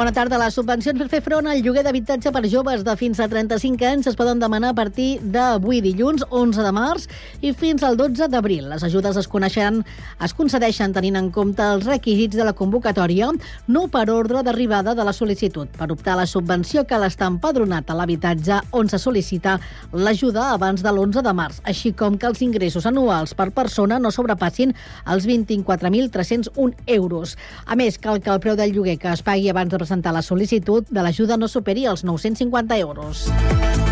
bona tarda. Les subvencions per fer front al lloguer d'habitatge per joves de fins a 35 anys es poden demanar a partir d'avui dilluns, 11 de març, i fins al 12 d'abril. Les ajudes es coneixen, es concedeixen tenint en compte els requisits de la convocatòria, no per ordre d'arribada de la sol·licitud. Per optar a la subvenció cal estar empadronat a l'habitatge on se sol·licita l'ajuda abans de l'11 de març, així com que els ingressos anuals per persona no sobrepassin els 24.301 euros. A més, cal que el preu del lloguer que es pagui abans de presentar la sol·licitud de l'ajuda no superi els 950 euros.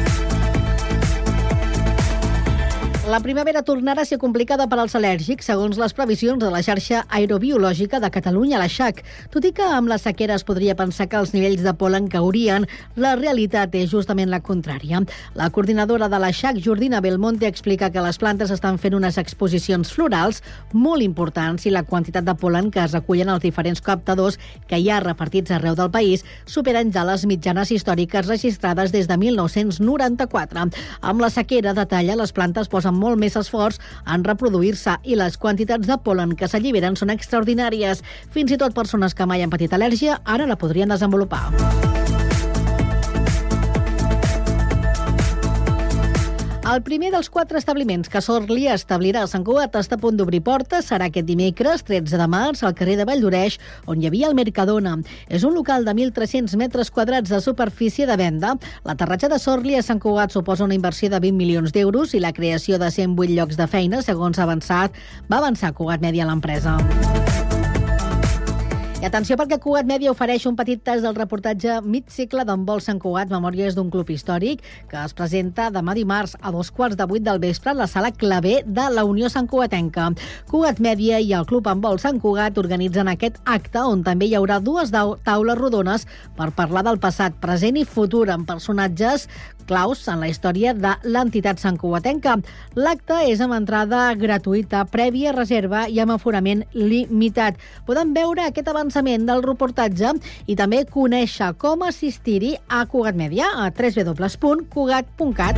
La primavera tornarà a ser complicada per als al·lèrgics, segons les previsions de la xarxa aerobiològica de Catalunya, la XAC. Tot i que amb la sequera es podria pensar que els nivells de polen caurien, la realitat és justament la contrària. La coordinadora de la XAC, Jordina Belmonte, explica que les plantes estan fent unes exposicions florals molt importants i la quantitat de polen que es recullen als diferents captadors que hi ha repartits arreu del país superen ja les mitjanes històriques registrades des de 1994. Amb la sequera, detalla, les plantes posen molt més esforç en reproduir-se i les quantitats de polen que s'alliberen són extraordinàries. Fins i tot persones que mai han patit al·lèrgia ara la podrien desenvolupar. El primer dels quatre establiments que Sorli establirà a Sant Cugat està a punt d'obrir portes serà aquest dimecres, 13 de març, al carrer de Valldoreix, on hi havia el Mercadona. És un local de 1.300 metres quadrats de superfície de venda. L'aterratge de Sorli a Sant Cugat suposa una inversió de 20 milions d'euros i la creació de 108 llocs de feina, segons avançat, va avançar Cugat Media l'empresa. I atenció perquè Cugat Mèdia ofereix un petit tast del reportatge mig cicle d'en Vol Sant Cugat, Memòries d'un club històric, que es presenta demà dimarts a dos quarts de vuit del vespre a la sala clavé de la Unió Sant Cugatenca. Cugat Mèdia i el Club en Vol Sant Cugat organitzen aquest acte on també hi haurà dues taules rodones per parlar del passat, present i futur amb personatges claus en la història de l'entitat Sant Cugatenca. L'acte és amb entrada gratuïta, prèvia reserva i amb aforament limitat. Poden veure aquest avançament del reportatge i també conèixer com assistir-hi a Cugat Media a www.cugat.cat.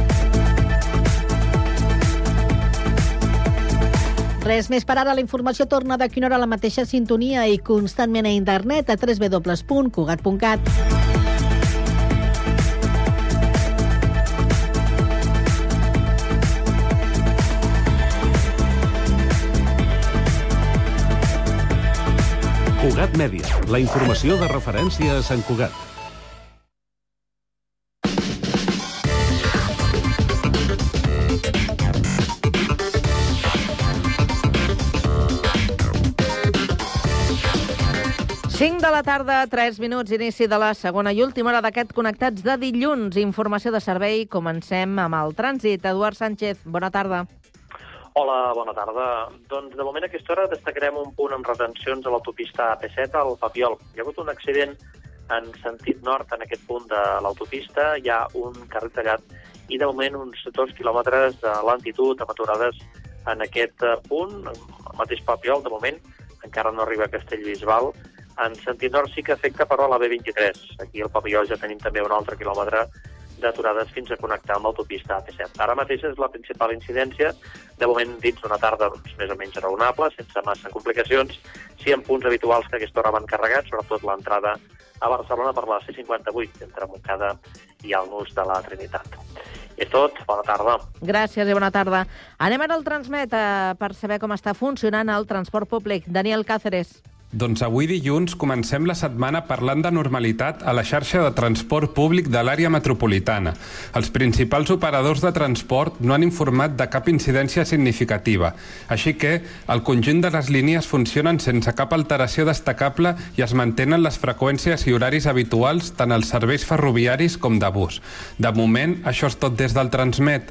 Res més per ara. La informació torna de quina hora a la mateixa sintonia i constantment a internet a www.cugat.cat. Cugat Mèdia, la informació de referència a Sant Cugat. Cinc de la tarda, 3 minuts, inici de la segona i última hora d'aquest Connectats de dilluns. Informació de servei. Comencem amb el trànsit. Eduard Sánchez, bona tarda. Hola, bona tarda. Doncs de moment a aquesta hora destacarem un punt amb retencions a l'autopista AP7 al Papiol. Hi ha hagut un accident en sentit nord en aquest punt de l'autopista. Hi ha un carrer tallat i de moment uns dos quilòmetres de lentitud amb aturades en aquest punt. El mateix Papiol, de moment, encara no arriba a Castellbisbal. En sentit nord sí que afecta, però, la B23. Aquí al Papiol ja tenim també un altre quilòmetre d'aturades fins a connectar amb l'autopista AP7. Ara mateix és la principal incidència, de moment dins d'una tarda doncs, més o menys raonable, sense massa complicacions, sí en punts habituals que aquesta hora van carregats, sobretot l'entrada a Barcelona per la C58, entre Montcada i el nus de la Trinitat. És tot, bona tarda. Gràcies i bona tarda. Anem ara al Transmet eh, per saber com està funcionant el transport públic. Daniel Cáceres. Doncs avui dilluns comencem la setmana parlant de normalitat a la xarxa de transport públic de l'àrea metropolitana. Els principals operadors de transport no han informat de cap incidència significativa, així que el conjunt de les línies funcionen sense cap alteració destacable i es mantenen les freqüències i horaris habituals tant als serveis ferroviaris com de bus. De moment, això és tot des del Transmet.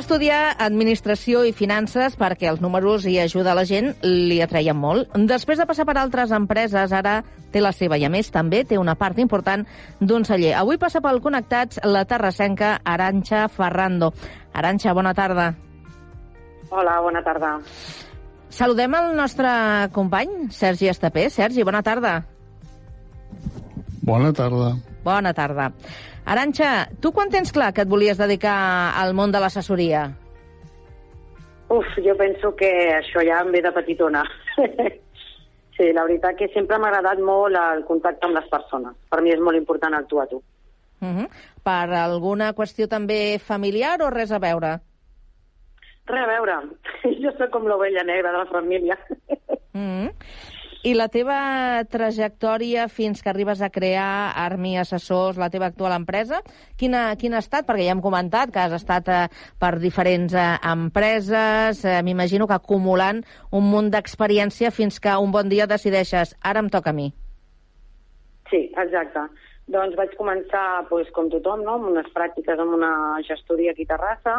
Estudiar Administració i Finances perquè els números i ajuda a la gent li atreien molt. Després de passar per altres empreses, ara té la seva i, a més, també té una part important d'un celler. Avui passa pel Connectats la terrassenca Aranxa Ferrando. Aranxa, bona tarda. Hola, bona tarda. Saludem el nostre company, Sergi Estapé. Sergi, bona tarda. Bona tarda. Bona tarda. Aranxa, tu quan tens clar que et volies dedicar al món de l'assessoria? Uf, jo penso que això ja em ve de petitona. sí, la veritat que sempre m'ha agradat molt el contacte amb les persones. Per mi és molt important el tu a tu. Uh -huh. Per alguna qüestió també familiar o res a veure? Res a veure. Jo sóc com l'ovella negra de la família. Uh -huh. I la teva trajectòria fins que arribes a crear Armi Assessors, la teva actual empresa, quina, quina ha estat? Perquè ja hem comentat que has estat eh, per diferents eh, empreses, eh, m'imagino que acumulant un munt d'experiència fins que un bon dia decideixes, ara em toca a mi. Sí, exacte. Doncs vaig començar, doncs, com tothom, no? amb unes pràctiques amb una gestoria aquí a Terrassa.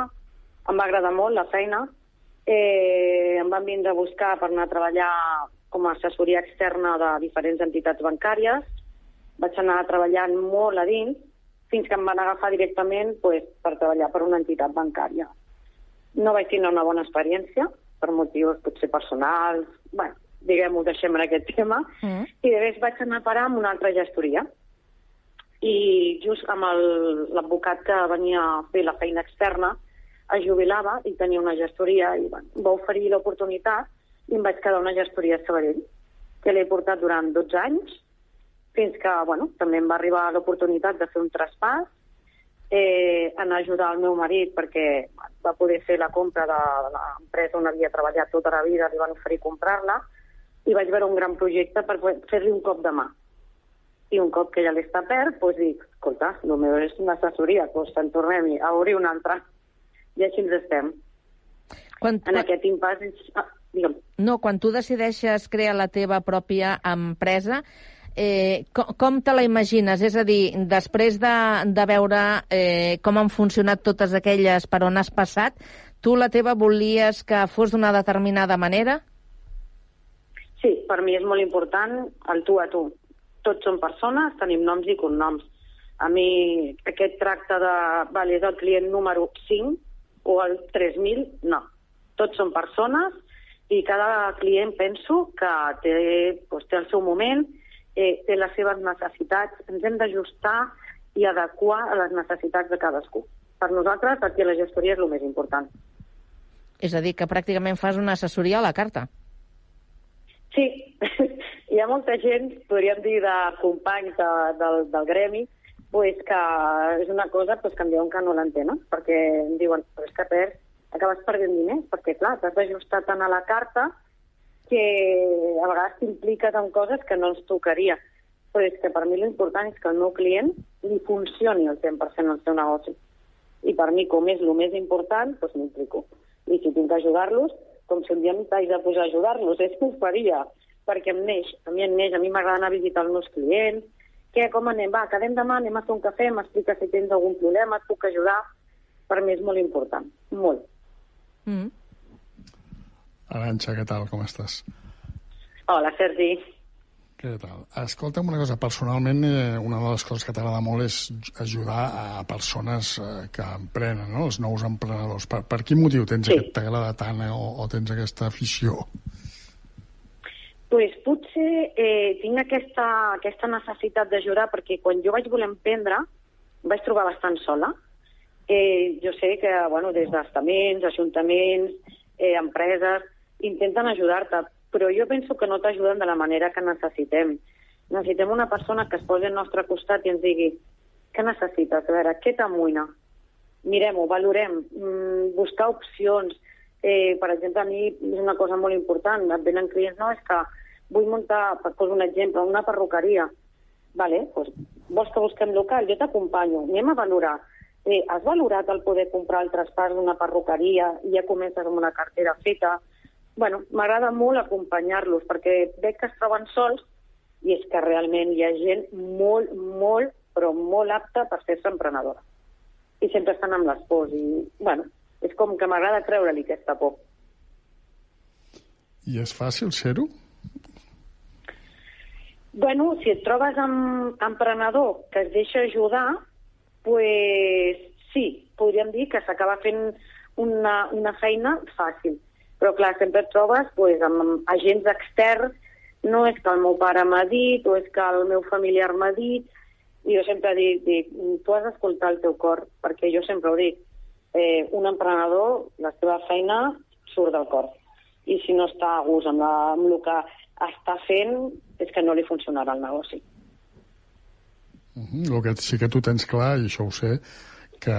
Em va agradar molt la feina. Eh, em van vindre a buscar per anar a treballar com a assessoria externa de diferents entitats bancàries. Vaig anar treballant molt a dins fins que em van agafar directament pues, per treballar per una entitat bancària. No vaig tenir una bona experiència, per motius potser personals, bueno, diguem-ho, deixem en aquest tema, mm. i després vaig anar a parar amb una altra gestoria. I just amb l'advocat que venia a fer la feina externa es jubilava i tenia una gestoria i bueno, va oferir l'oportunitat i em vaig quedar una gestoria a Sabadell, que l'he portat durant 12 anys, fins que, bueno, també em va arribar l'oportunitat de fer un traspàs, eh, en ajudar el meu marit perquè va poder fer la compra de l'empresa on havia treballat tota la vida, li van oferir comprar-la, i vaig veure un gran projecte per fer-li un cop de mà. I un cop que ja l'he perd, doncs dic, escolta, el meu és una assessoria, doncs te'n tornem a obrir una altra. I així ens estem. Quan, en quan... aquest impàs... Ah, digue'm. No, quan tu decideixes crear la teva pròpia empresa, eh, com, com te la imagines? És a dir, després de, de veure eh, com han funcionat totes aquelles per on has passat, tu la teva volies que fos d'una determinada manera? Sí, per mi és molt important el tu a tu. Tots som persones, tenim noms i cognoms. A mi aquest tracte de, vale, és el client número 5 o el 3.000, no. Tots són persones i cada client penso que té, doncs, té el seu moment, eh, té les seves necessitats, ens hem d'ajustar i adequar a les necessitats de cadascú. Per nosaltres, aquí la gestoria és el més important. És a dir, que pràcticament fas una assessoria a la carta. Sí, hi ha molta gent, podríem dir, de companys de, del, del gremi, pues que és una cosa pues, que em diuen que no l'entenen, perquè em diuen, però és que perds, acabes perdent diners, perquè clar, t'has d'ajustar tant a la carta que a vegades t'impliques en coses que no ens tocaria. Però és que per mi l'important és que el meu client li funcioni el 100% el seu negoci. I per mi, com és el més important, doncs m'implico. I si tinc que ajudar-los, com si un dia m'haig de posar a ajudar-los, és que ho faria, perquè em neix, a mi em neix, a mi m'agrada anar a visitar els meus clients, què, com anem? Va, quedem demà, anem a fer un cafè, m'explica si tens algun problema, et puc ajudar. Per mi és molt important, molt. Mm. Aranxa, què tal, com estàs? Hola, Sergi. Què tal? Escolta'm una cosa, personalment eh, una de les coses que t'agrada molt és ajudar a persones eh, que emprenen, no? els nous emprenedors. Per, per quin motiu tens sí. aquest t'agrada tant eh, o, o tens aquesta afició? pues, potser eh, tinc aquesta, aquesta necessitat d'ajudar perquè quan jo vaig voler emprendre em vaig trobar bastant sola. Eh, jo sé que bueno, des d'estaments, ajuntaments, eh, empreses, intenten ajudar-te, però jo penso que no t'ajuden de la manera que necessitem. Necessitem una persona que es posi al nostre costat i ens digui què necessites, a veure, què t'amoïna? Mirem-ho, valorem, mm, buscar opcions. Eh, per exemple, a mi és una cosa molt important, et venen clients, no, és que vull muntar, per posar un exemple, una perruqueria. Vale, doncs, vols que busquem local? Jo t'acompanyo, anem a valorar. Eh, has valorat el poder comprar el traspàs d'una perruqueria i ja comences amb una cartera feta? bueno, m'agrada molt acompanyar-los perquè veig que es troben sols i és que realment hi ha gent molt, molt, però molt apta per fer-se emprenedora. I sempre estan amb les pors i, bueno, És com que m'agrada treure-li aquesta por. I és fàcil ser-ho? Bueno, si et trobes amb emprenedor que es deixa ajudar, pues sí, podríem dir que s'acaba fent una, una feina fàcil. Però clar, sempre et trobes pues, amb agents externs, no és que el meu pare m'ha dit o és que el meu familiar m'ha dit, i jo sempre dic, dic, tu has d'escoltar el teu cor, perquè jo sempre ho dic, eh, un emprenedor, la seva feina surt del cor. I si no està a gust amb, la, amb el que està fent, és que no li funcionarà el negoci. Uh -huh. El que sí que tu tens clar, i això ho sé, que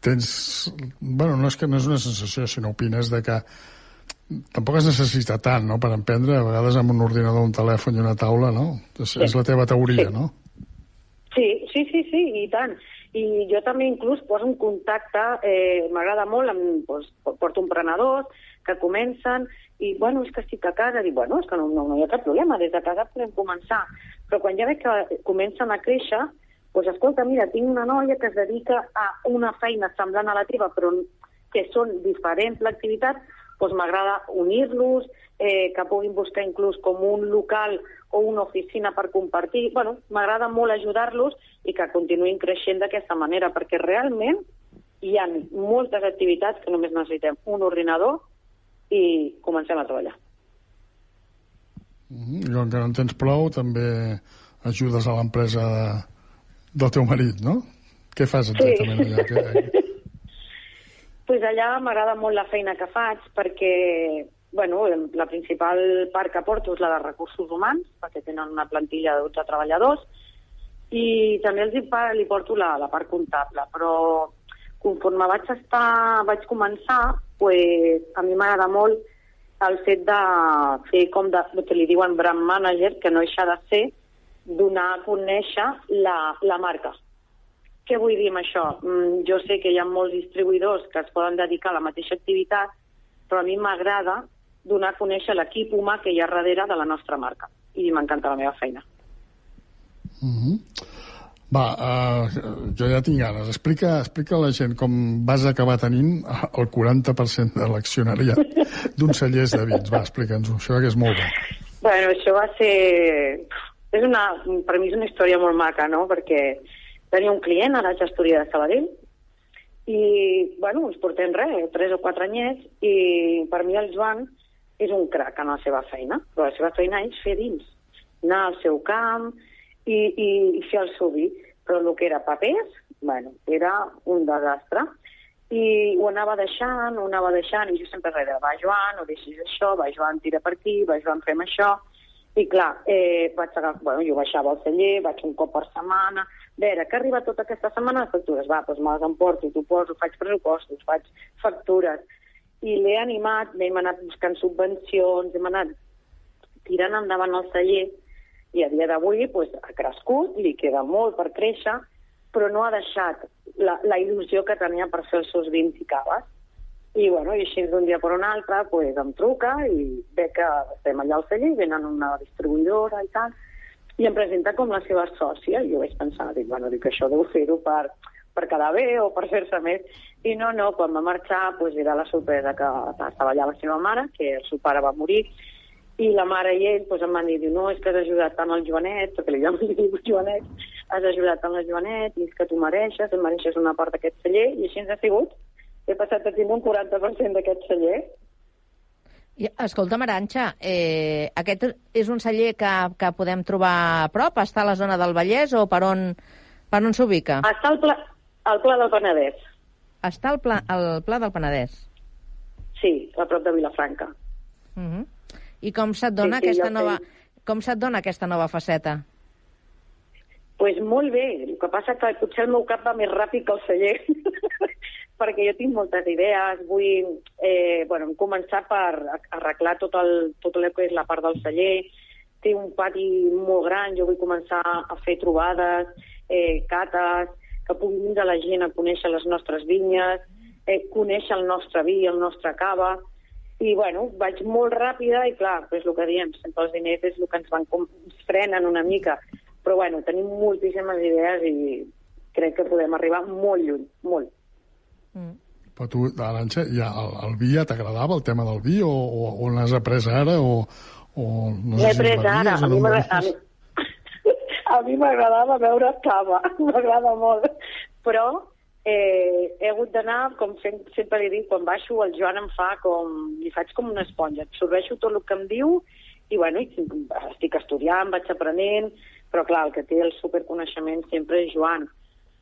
tens... bueno, no és que no és una sensació, sinó opines de que tampoc es necessita tant, no?, per emprendre, a vegades amb un ordinador, un telèfon i una taula, no? És, sí. és la teva teoria, sí. no? Sí, sí, sí, sí, i tant. I jo també inclús poso un contacte, eh, m'agrada molt, amb, doncs, porto emprenedors que comencen i, bueno, és que estic a casa, dic, bueno, és que no, no, no hi ha cap problema, des de casa podem començar. Però quan ja veig que comencen a créixer, doncs, escolta, mira, tinc una noia que es dedica a una feina semblant a la teva, però que són diferents l'activitat, doncs m'agrada unir-los, eh, que puguin buscar inclús com un local o una oficina per compartir. bueno, m'agrada molt ajudar-los i que continuïn creixent d'aquesta manera, perquè realment hi ha moltes activitats que només necessitem un ordinador i comencem a treballar. Mm -hmm. I com que no en tens prou, també ajudes a l'empresa de, del teu marit, no? Què fas exactament sí. allà? Que... pues allà m'agrada molt la feina que faig perquè bueno, la principal part que porto és la de recursos humans, perquè tenen una plantilla de 12 treballadors, i també els hi, li porto la, la part comptable, però conforme vaig estar, vaig començar, pues, a mi m'agrada molt el fet de fer com de, el que li diuen brand manager, que no deixa de ser donar a conèixer la, la marca. Què vull dir amb això? Mm, jo sé que hi ha molts distribuïdors que es poden dedicar a la mateixa activitat, però a mi m'agrada donar a conèixer l'equip humà que hi ha darrere de la nostra marca. I m'encanta la meva feina. Mm -hmm. Va, uh, jo ja tinc ganes. Explica, explica a la gent com vas acabar tenint el 40% de l'accionariat d'un cellers de vins. Va, explica'ns-ho, això que és molt bo. Bueno, això va ser... És una, per mi és una història molt maca, no?, perquè tenia un client a la gestoria de Sabadell i, bueno, ens portem res, tres o quatre anyets, i per mi el Joan és un crac en la seva feina, però la seva feina és fer dins, anar al seu camp, i, i, i fer el seu vi. Però el que era papers, bueno, era un desastre. I ho anava deixant, ho anava deixant, i jo sempre reia, va Joan, no deixis això, va Joan, tira per aquí, va Joan, fem això. I clar, eh, vaig agafar, bueno, jo baixava al celler, vaig un cop per setmana, a veure, que arriba tota aquesta setmana les factures, va, doncs me les emporto, t'ho poso, faig pressupostos, faig factures, i l'he animat, hem anat buscant subvencions, hem anat tirant endavant el celler, i a dia d'avui pues, ha crescut, li queda molt per créixer, però no ha deixat la, la il·lusió que tenia per fer els seus vins i caves. I, bueno, i així d'un dia per un altre pues, em truca i ve que estem allà al celler venen una distribuïdora i tal, i em presenta com la seva sòcia, i jo vaig pensar, dic, bueno, dic, això deu fer-ho per, per quedar bé o per fer-se més. I no, no, quan va marxar, pues, era la sorpresa que estava allà la seva mare, que el seu pare va morir, i la mare i ell doncs, em van dir, no, és que has ajudat tant el Joanet, perquè li vam dir Joanet, has ajudat tant el Joanet, i és que tu mereixes, em mereixes una part d'aquest celler, i així ens ha sigut. He passat a tenir un 40% d'aquest celler. I, escolta, Maranxa, eh, aquest és un celler que, que podem trobar a prop? Està a la zona del Vallès o per on, per on s'ubica? Està al pla, al pla del Penedès. Està al pla, al pla del Penedès? Sí, a prop de Vilafranca. Uh mhm. -huh. I com se't dona, sí, sí, aquesta, nova, com se't dona aquesta nova faceta? pues molt bé. El que passa que potser el meu cap va més ràpid que el celler, perquè jo tinc moltes idees. Vull eh, bueno, començar per arreglar tot el, tot el que és la part del celler. Té un pati molt gran, jo vull començar a fer trobades, eh, cates, que pugui vindre la gent a conèixer les nostres vinyes, eh, conèixer el nostre vi, el nostre cava, i, bueno, vaig molt ràpida i, clar, és el que diem, sempre els diners és el que ens van ens frenen una mica. Però, bueno, tenim moltíssimes idees i crec que podem arribar molt lluny, molt. Mm. Però tu, Aranxa, ja, el, el vi ja t'agradava, el tema del vi, o, o, o l'has après ara, o, o no L'he pres ara. A mi m'agrada- a mi- a mi m'agradava beure cava, m'agrada molt. Però eh, he hagut d'anar, com sempre li dic, quan baixo el Joan em fa com... li faig com una esponja, absorbeixo tot el que em diu i bueno, estic estudiant, vaig aprenent, però clar, el que té el superconeixement sempre és Joan.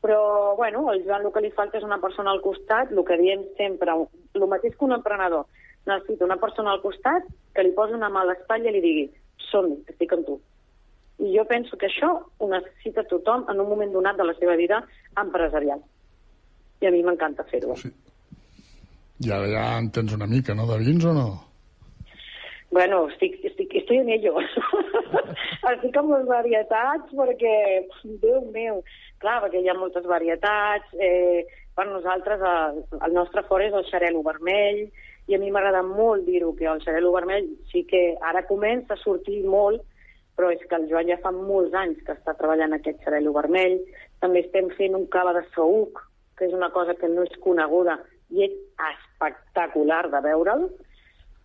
Però, bueno, el Joan el que li falta és una persona al costat, el que diem sempre, el mateix que un emprenedor, necessita una persona al costat que li posi una mà a l'espatlla i li digui som estic amb tu. I jo penso que això ho necessita tothom en un moment donat de la seva vida empresarial. I a mi m'encanta fer-ho. Sí. Ara ja en tens una mica, no, de vins o no? Bueno, estic, estic, estoy en ello. estic amb les varietats perquè, Déu meu, clar, perquè hi ha moltes varietats. Eh, per nosaltres el, el nostre fort és el xarel·lo vermell i a mi m'agrada molt dir-ho, que el xarel·lo vermell sí que ara comença a sortir molt, però és que el Joan ja fa molts anys que està treballant aquest xarel·lo vermell. També estem fent un cava de saúc, que és una cosa que no és coneguda i és espectacular de veure'l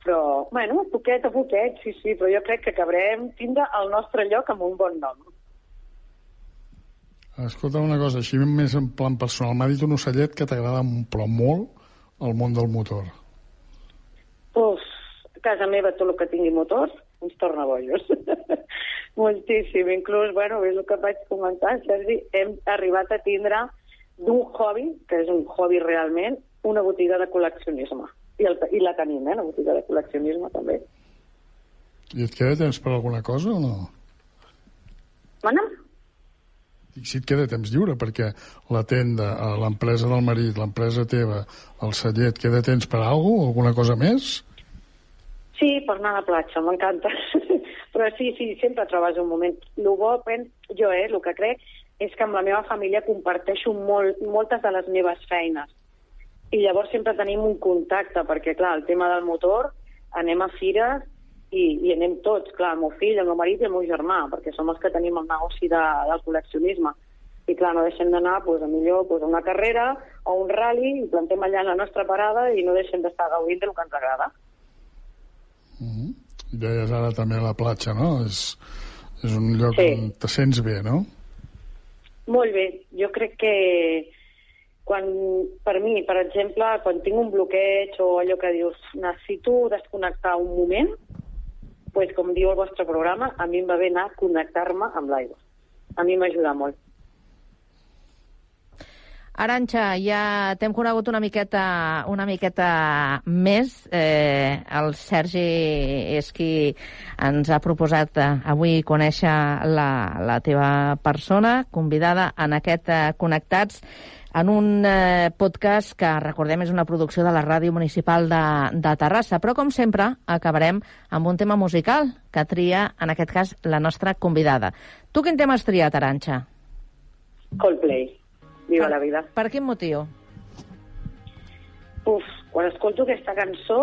però, bueno, poquet a poquet, sí, sí, però jo crec que acabarem tindre el nostre lloc amb un bon nom. Escolta una cosa, així més en plan personal. M'ha dit un ocellet que t'agrada però molt el món del motor. Uf, a casa meva tot el que tingui motor ens torna bojos. Moltíssim. Inclús, bueno, és el que vaig comentar, Sergi, hem arribat a tindre d'un hobby, que és un hobby realment, una botiga de col·leccionisme. I, el, i la tenim, eh, la botiga de col·leccionisme també. I et queda temps per alguna cosa o no? Mana? Dic, si et queda temps lliure, perquè la tenda, eh, l'empresa del marit, l'empresa teva, el celler, et queda temps per alguna alguna cosa més? Sí, per anar a la platja, m'encanta. Però sí, sí, sempre trobes un moment. El bo, jo, eh, el que crec, és que amb la meva família comparteixo molt, moltes de les meves feines. I llavors sempre tenim un contacte, perquè, clar, el tema del motor, anem a fires i, i anem tots, clar, el meu fill, el meu marit i el meu germà, perquè som els que tenim el negoci de, del col·leccionisme. I clar, no deixem d'anar pues, a millor pues, a una carrera o un rally i plantem allà la nostra parada i no deixem d'estar gaudint del que ens agrada. -huh. I deies ara també la platja, no? És, és un lloc Sí. on te sents bé, no? Molt bé. Jo crec que quan, per mi, per exemple, quan tinc un bloqueig o allò que dius necessito desconnectar un moment, pues, com diu el vostre programa, a mi em va bé anar a connectar-me amb l'aigua. A mi m'ajuda molt. Aranxa, ja t'hem conegut una miqueta, una miqueta més. Eh, el Sergi és qui ens ha proposat eh, avui conèixer la, la teva persona, convidada en aquest eh, Connectats, en un eh, podcast que, recordem, és una producció de la Ràdio Municipal de, de Terrassa. Però, com sempre, acabarem amb un tema musical que tria, en aquest cas, la nostra convidada. Tu quin tema has triat, Aranxa? Coldplay. Viva Per- la vida. Per quin motiu? Uf, quan escolto aquesta cançó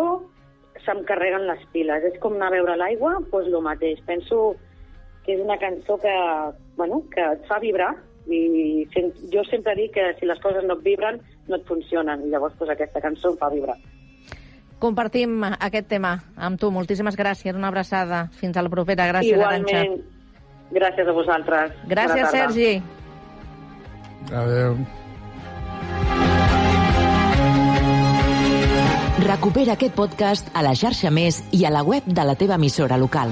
se'm carreguen les piles. És com anar a veure l'aigua, doncs el mateix. Penso que és una cançó que, bueno, que et fa vibrar i jo sempre dic que si les coses no et vibren, no et funcionen. I llavors doncs, aquesta cançó em fa vibrar. Compartim aquest tema amb tu. Moltíssimes gràcies. Una abraçada. Fins a la propera. Gràcies, Arantxa. Igualment, gràcies a vosaltres. Gràcies. Sergi. Adéu. Recupera aquest podcast a la xarxa Més i a la web de la teva emissora local.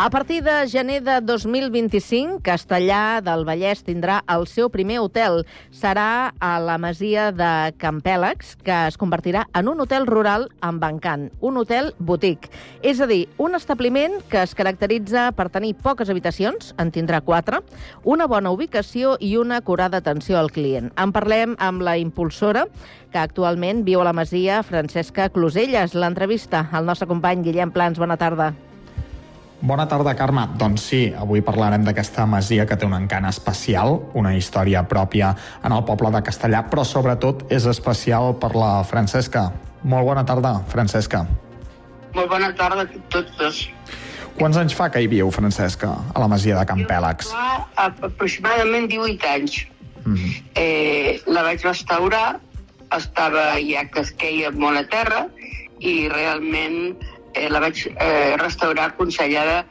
A partir de gener de 2025, Castellà del Vallès tindrà el seu primer hotel. Serà a la masia de Campèlex, que es convertirà en un hotel rural amb encant, un hotel boutique. És a dir, un establiment que es caracteritza per tenir poques habitacions, en tindrà quatre, una bona ubicació i una acurada atenció al client. En parlem amb la impulsora, que actualment viu a la masia, Francesca Closelles. L'entrevista al nostre company Guillem Plans. Bona tarda. Bona tarda, Carme. Doncs sí, avui parlarem d'aquesta masia que té un encant especial, una història pròpia en el poble de Castellà, però sobretot és especial per la Francesca. Molt bona tarda, Francesca. Molt bona tarda a tots dos. Quants anys fa que hi viu, Francesca, a la masia de Can Pèlex? Fa aproximadament 18 anys. Mm -hmm. eh, la vaig restaurar, estava ja que es queia molt a terra i realment eh, la vaig eh, restaurar aconsellada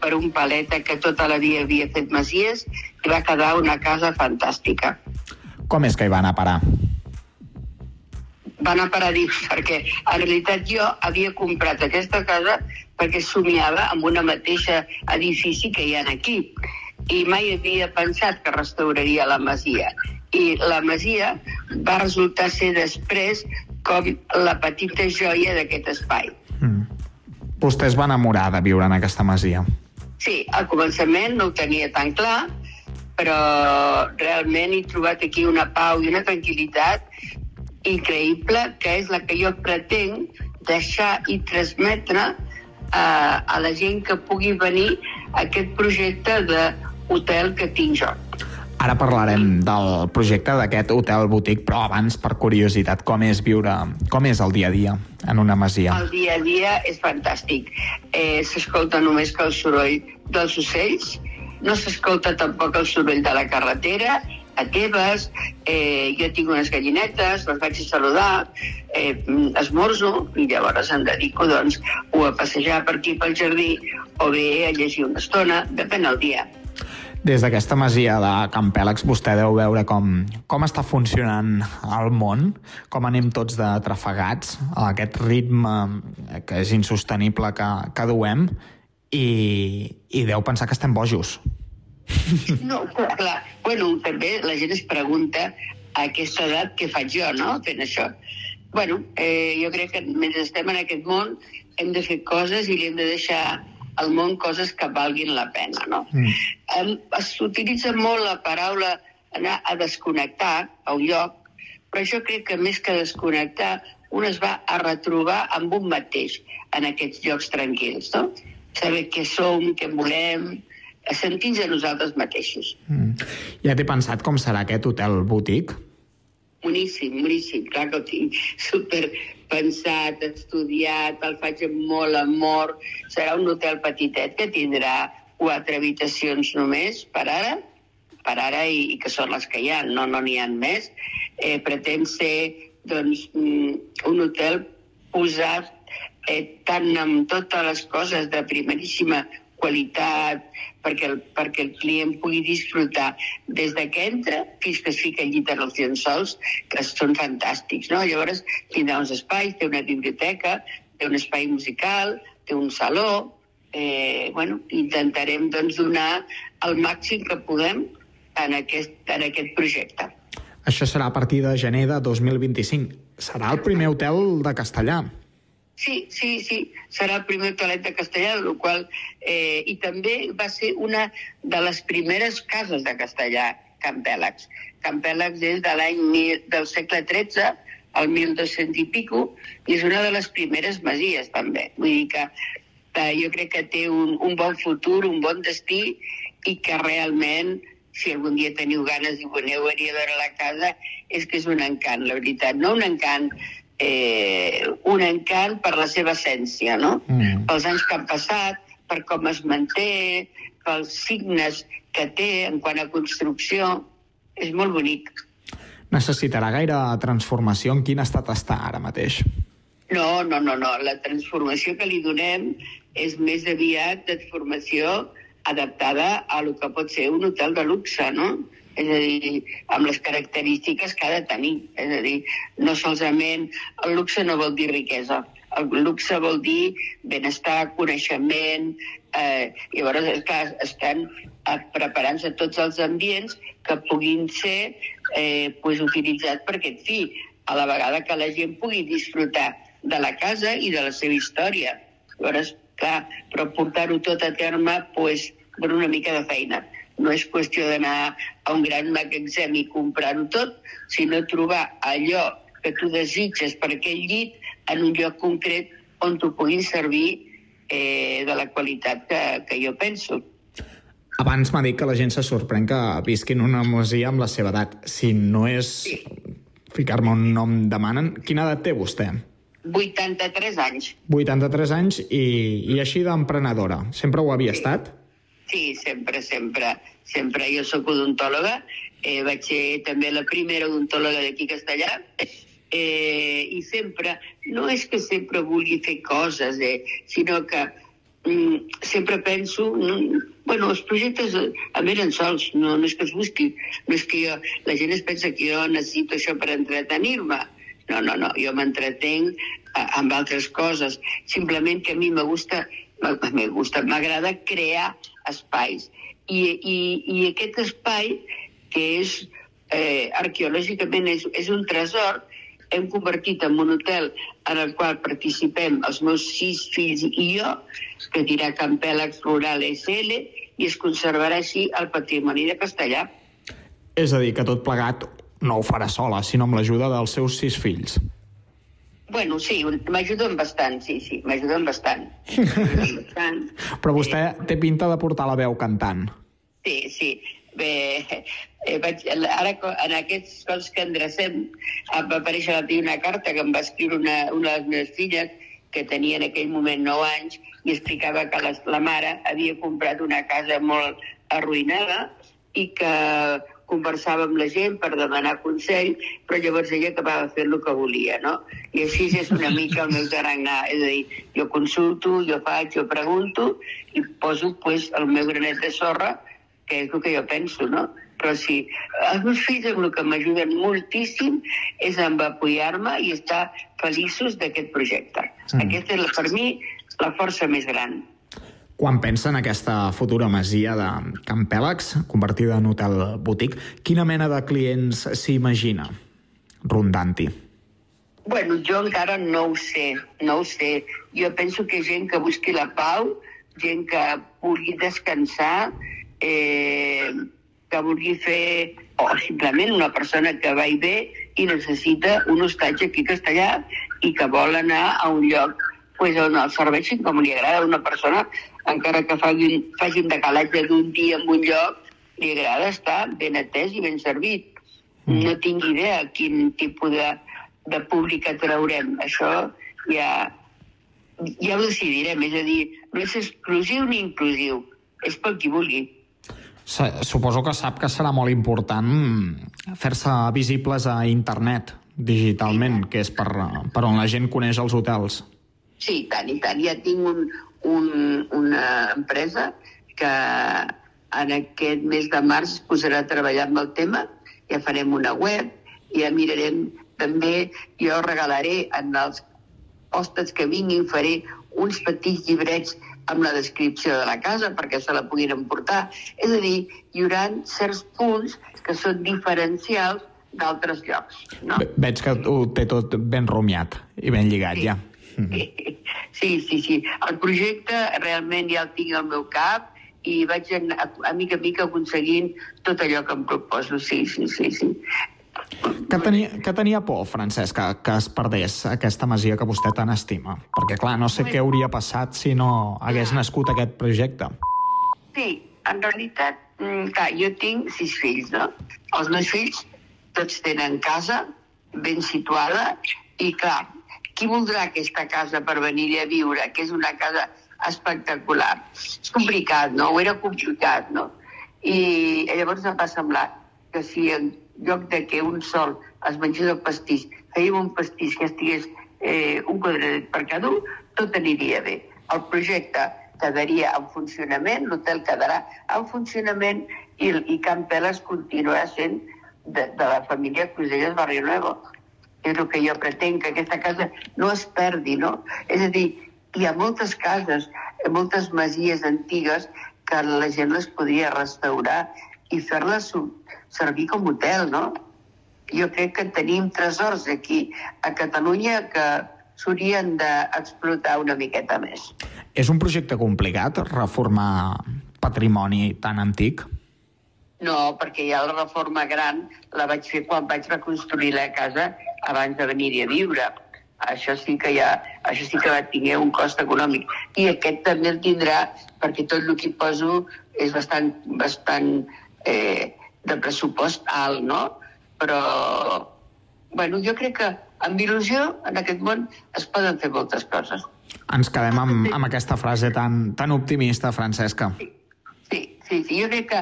per un paleta que tota la dia havia fet masies i va quedar una casa fantàstica. Com és que hi va anar a parar? Va anar a parar dins, perquè en realitat jo havia comprat aquesta casa perquè somiava amb una mateixa edifici que hi ha aquí i mai havia pensat que restauraria la masia. I la masia va resultar ser després com la petita joia d'aquest espai. Mm. Vostè es va enamorar de viure en aquesta masia. Sí, al començament no ho tenia tan clar, però realment he trobat aquí una pau i una tranquil·litat increïble, que és la que jo pretenc deixar i transmetre a, a la gent que pugui venir a aquest projecte d'hotel que tinc jo. Ara parlarem del projecte d'aquest hotel boutique, però abans, per curiositat, com és viure, com és el dia a dia en una masia? El dia a dia és fantàstic. Eh, s'escolta només que el soroll dels ocells, no s'escolta tampoc el soroll de la carretera, a Tebes, eh, jo tinc unes gallinetes, les vaig a saludar, eh, esmorzo i llavors em dedico doncs, o a passejar per aquí pel jardí o bé a llegir una estona, depèn del dia. Des d'aquesta masia de Can Pèlex vostè deu veure com, com està funcionant el món, com anem tots de trafegats, aquest ritme que és insostenible que, que duem, i, i deu pensar que estem bojos. No, clar, bueno, també la gent es pregunta a aquesta edat què faig jo, no?, fent això. Bueno, eh, jo crec que mentre estem en aquest món hem de fer coses i li hem de deixar al món coses que valguin la pena. No? Mm. S'utilitza molt la paraula anar a desconnectar a un lloc, però jo crec que més que desconnectar, un es va a retrobar amb un mateix en aquests llocs tranquils. No? Saber què som, què volem, sentir-nos a nosaltres mateixos. Mm. Ja t'he pensat com serà aquest hotel boutique? Boníssim, boníssim. Clar que ho tinc super pensat, estudiat, el faig amb molt amor. Serà un hotel petitet que tindrà quatre habitacions només per ara, per ara i, i que són les que hi ha, no n'hi no ha més. Eh, pretén ser doncs, mm, un hotel posat eh, tant amb totes les coses de primeríssima qualitat, perquè el, perquè el client pugui disfrutar des de que entra fins que es fica al llit en els llençols, que són fantàstics. No? Llavors tindrà uns espais, té una biblioteca, té un espai musical, té un saló, eh, bueno, intentarem doncs, donar el màxim que podem en aquest, en aquest projecte. Això serà a partir de gener de 2025. Serà el primer hotel de castellà. Sí, sí, sí, serà el primer hotelet de Castellà, del qual, eh, i també va ser una de les primeres cases de Castellà, Campèlex. Campèlex és de l'any del segle XIII, el 1200 i pico, i és una de les primeres masies, també. Vull dir que eh, jo crec que té un, un bon futur, un bon destí, i que realment, si algun dia teniu ganes i voleu venir a veure la casa, és que és un encant, la veritat. No un encant eh, un encant per la seva essència, no? Mm. Pels anys que han passat, per com es manté, pels signes que té en quant a construcció, és molt bonic. Necessitarà gaire transformació? En quin estat està ara mateix? No, no, no, no. La transformació que li donem és més aviat transformació adaptada a lo que pot ser un hotel de luxe, no? És a dir, amb les característiques que ha de tenir. És a dir, no solament el luxe no vol dir riquesa. El luxe vol dir benestar, coneixement... Eh, llavors, clar, estan eh, preparant-se tots els ambients que puguin ser eh, pues, utilitzats per aquest fi, a la vegada que la gent pugui disfrutar de la casa i de la seva història. Llavors, clar, però portar-ho tot a terme, pues, per una mica de feina. No és qüestió d'anar a un gran magatzem i comprar-ho tot, sinó trobar allò que tu desitges per aquell llit en un lloc concret on t'ho puguin servir eh, de la qualitat que, que jo penso. Abans m'ha dit que la gent se sorprèn que visqui en una masia amb la seva edat. Si no és sí. ficar-me un nom demanen, quina edat té vostè? 83 anys. 83 anys i, i així d'emprenedora. Sempre ho havia sí. estat? Sí, sempre, sempre. Sempre. Jo sóc odontòloga, eh, vaig ser també la primera odontòloga d'aquí Castellà, eh, i sempre, no és que sempre vulgui fer coses, eh, sinó que mm, sempre penso... Mm, bueno, els projectes em eren sols, no, no és que es busqui, no és que jo, la gent es pensa que jo necessito això per entretenir-me. No, no, no, jo m'entretenc eh, amb altres coses. Simplement que a mi me gusta, me gusta, m'agrada crear espais. I, i, I aquest espai, que és eh, arqueològicament és, és un tresor, hem convertit en un hotel en el qual participem els meus sis fills i jo, que dirà Campèlex Rural SL, i es conservarà així el patrimoni de Castellà. És a dir, que tot plegat no ho farà sola, sinó amb l'ajuda dels seus sis fills. Bueno, sí, m'ajuden bastant, sí, sí, m'ajuden bastant. bastant. Però vostè té pinta de portar la veu cantant. Sí, sí. Bé, eh, vaig, ara en aquests coses que endrecem em va aparèixer l'altre una carta que em va escriure una, una de les meves filles que tenia en aquell moment 9 anys i explicava que la, la mare havia comprat una casa molt arruïnada i que conversava amb la gent per demanar consell, però llavors ella acabava fent el que volia, no? I així és una mica el meu tarannà, és a dir, jo consulto, jo faig, jo pregunto i poso pues, el meu granet de sorra, que és el que jo penso, no? però sí, els meus fills amb el que m'ajuden moltíssim és amb apoyar-me i estar feliços d'aquest projecte. Mm. Aquesta és, per mi, la força més gran. Quan pensa en aquesta futura masia de Can Pèlex, convertida en hotel boutic, quina mena de clients s'imagina rondant-hi? Bueno, jo encara no ho sé, no ho sé. Jo penso que gent que busqui la pau, gent que vulgui descansar, eh, que vulgui fer, o simplement una persona que va i ve i necessita un hostatge aquí Castellà i que vol anar a un lloc pues, on el serveixin com li agrada a una persona, encara que faci, faci un decalatge d'un dia en un lloc, li agrada estar ben atès i ben servit. Mm. No tinc idea quin tipus de, de públic atraurem. Això ja, ja ho decidirem. És a dir, no és exclusiu ni inclusiu. És pel qui vulgui. Suposo que sap que serà molt important fer-se visibles a internet digitalment, que és per, per on la gent coneix els hotels. Sí, tant i tant. Ja tinc un, un, una empresa que en aquest mes de març posarà a treballar amb el tema, ja farem una web, ja mirarem també, jo regalaré en els hostes que vinguin, faré uns petits llibrets amb la descripció de la casa perquè se la puguin emportar. És a dir, hi haurà certs punts que són diferencials d'altres llocs. No? Veig que ho té tot ben rumiat i ben lligat, sí. ja. Sí, sí, sí. El projecte realment ja el tinc al meu cap i vaig a, a mica a mica aconseguint tot allò que em proposo. Sí, sí, sí, sí. Que tenia, que tenia por, Francesc, que, que es perdés aquesta masia que vostè tant estima? Perquè, clar, no sé què hauria passat si no hagués nascut aquest projecte. Sí, en realitat, mm, clar, jo tinc sis fills, no? Els meus fills tots tenen casa ben situada i, clar, qui voldrà aquesta casa per venir a viure, que és una casa espectacular? És complicat, no? Ho era complicat, no? I llavors em va semblar que si en lloc de que un sol es mengés el pastís, fèiem un pastís que estigués eh, un quadradet per cada un, tot aniria bé. El projecte quedaria en funcionament, l'hotel quedarà en funcionament i, i Can Peles continuarà sent de, de la família Cruselles Barrio Nuevo. És el que jo pretenc, que aquesta casa no es perdi, no? És a dir, hi ha moltes cases, moltes masies antigues que la gent les podria restaurar i fer-les servir com hotel, no? Jo crec que tenim tresors aquí a Catalunya que s'haurien d'explotar una miqueta més. És un projecte complicat reformar patrimoni tan antic? No, perquè ja la reforma gran la vaig fer quan vaig reconstruir la casa abans de venir-hi a viure. Això sí que ja, això sí que va tenir un cost econòmic. I aquest també el tindrà, perquè tot el que hi poso és bastant, bastant eh, de pressupost alt, no? Però, bueno, jo crec que amb il·lusió en aquest món es poden fer moltes coses. Ens quedem amb, amb aquesta frase tan, tan optimista, Francesca. Sí, sí, sí, sí. jo crec que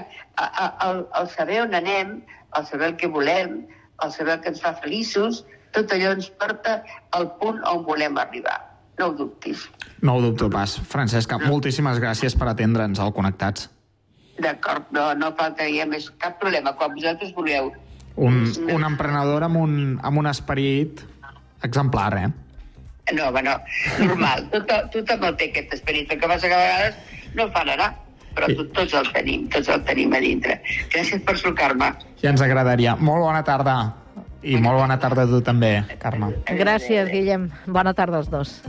el, el saber on anem, el saber el que volem, el saber que ens fa feliços, tot allò ens porta al punt on volem arribar. No ho dubtis. No ho dubto pas. Francesca, moltíssimes gràcies per atendre'ns al Connectats. D'acord, no, no faltaria més cap problema. Quan vosaltres voleu. Un, un emprenedor amb un, amb un esperit exemplar, eh? No, home, no. Normal. Tot, tothom el té, aquest esperit. El que passa que a vegades no fan anar però sí. tots el tenim, tots el tenim a dintre. Gràcies per trucar-me. Ja ens agradaria. Molt bona tarda. I molt bona tarda a tu també, Carme. Gràcies, Guillem. Bona tarda als dos.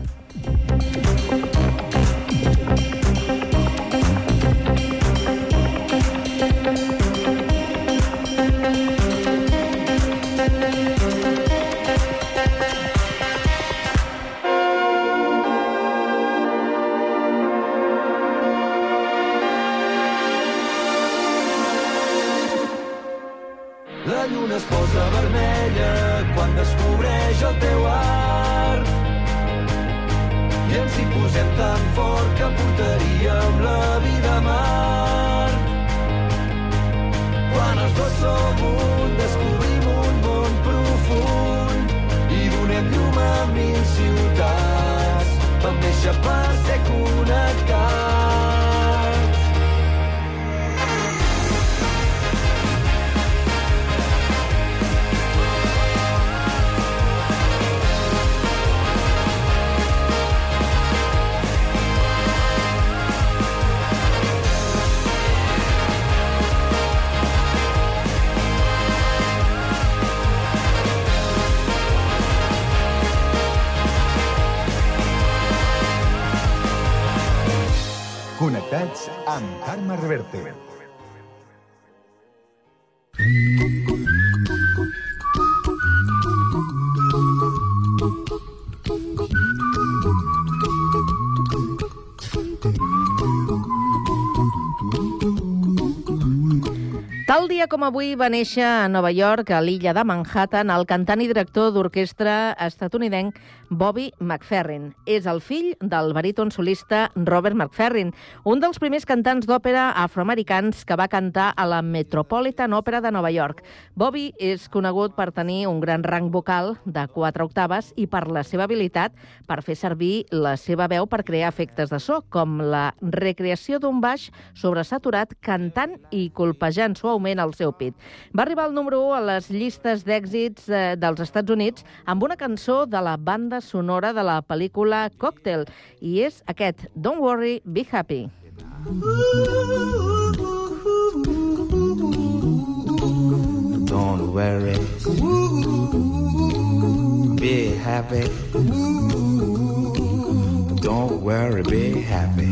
Com avui va néixer a Nova York, a l'illa de Manhattan, el cantant i director d'orquestra estatunidenc Bobby McFerrin. És el fill del baríton solista Robert McFerrin, un dels primers cantants d'òpera afroamericans que va cantar a la Metropolitan Opera de Nova York. Bobby és conegut per tenir un gran rang vocal de quatre octaves i per la seva habilitat per fer servir la seva veu per crear efectes de so, com la recreació d'un baix sobresaturat cantant i colpejant suau suaument al seu pit. Va arribar al número 1 a les llistes d'èxits eh, dels Estats Units amb una cançó de la banda sonora de la pel·lícula Cocktail, i és aquest Don't Worry, Be Happy. Don't worry, be happy. Don't worry, be happy.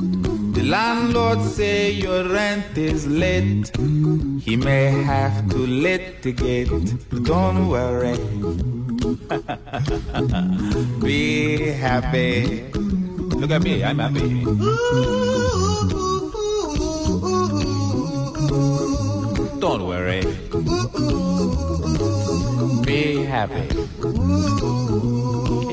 The landlord say your rent is late. He may have to litigate. Don't worry. Be happy. Look at me, I'm happy. Don't worry. Be happy.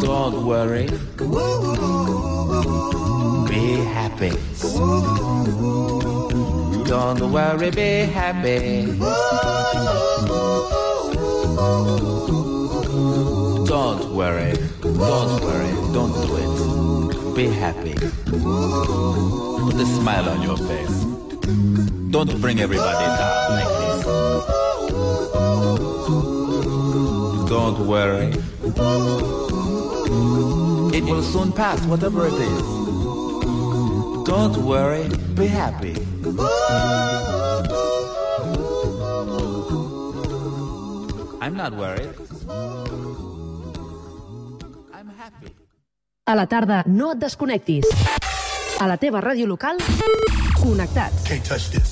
Don't worry. Be happy. Don't worry, be happy. Don't worry. Don't worry. Don't do it. Be happy. Put a smile on your face. Don't bring everybody down like this. Don't worry. It will soon pass, whatever it is. Don't worry, be happy. I'm not worried. I'm happy. A la tarda, no et desconnectis. A la teva ràdio local, connectats. Can't touch this.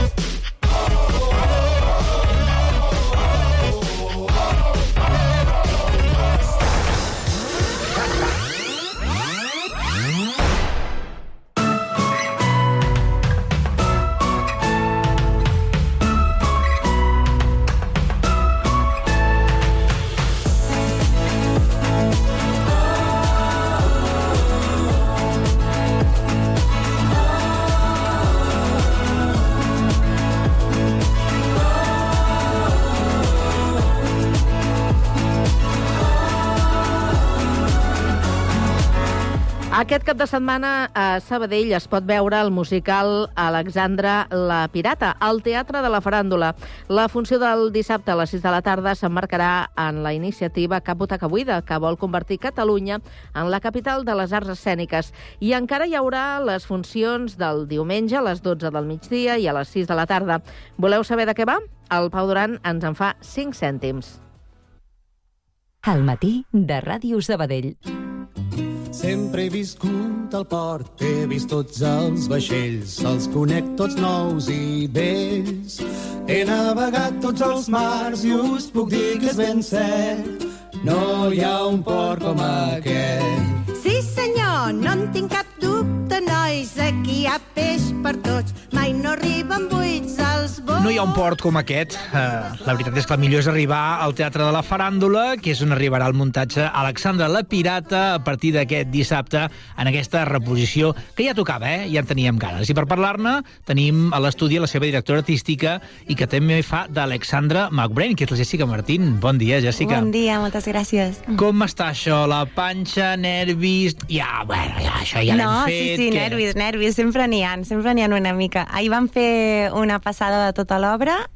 Aquest cap de setmana a Sabadell es pot veure el musical Alexandra la Pirata, al Teatre de la Faràndula. La funció del dissabte a les 6 de la tarda s'emmarcarà en la iniciativa Cap Butaca Buida, que vol convertir Catalunya en la capital de les arts escèniques. I encara hi haurà les funcions del diumenge a les 12 del migdia i a les 6 de la tarda. Voleu saber de què va? El Pau Duran ens en fa 5 cèntims. Al matí de Ràdio Sabadell. Sempre he viscut al port, he vist tots els vaixells, els conec tots nous i vells. He navegat tots els mars i us puc dir que és ben cert, no hi ha un port com aquest. Sí, senyor, no en tinc cap nois. Aquí hi ha peix per tots. Mai no arriben buits als bons. No hi ha un port com aquest. Uh, la veritat és que el millor és arribar al Teatre de la Faràndula, que és on arribarà el muntatge Alexandra la Pirata a partir d'aquest dissabte en aquesta reposició que ja tocava, eh? Ja en teníem ganes. I per parlar-ne tenim a l'estudi la seva directora artística i que també fa d'Alexandra McBrain, que és la Jessica Martín. Bon dia, Jessica. Bon dia, moltes gràcies. Com està això? La panxa, nervis... Ja, bueno, ja, això ja no, l'hem fet. sí, sí, que- nervis, nervis, sempre n'hi ha, sempre n'hi ha una mica. Ahir vam fer una passada de tota l'obra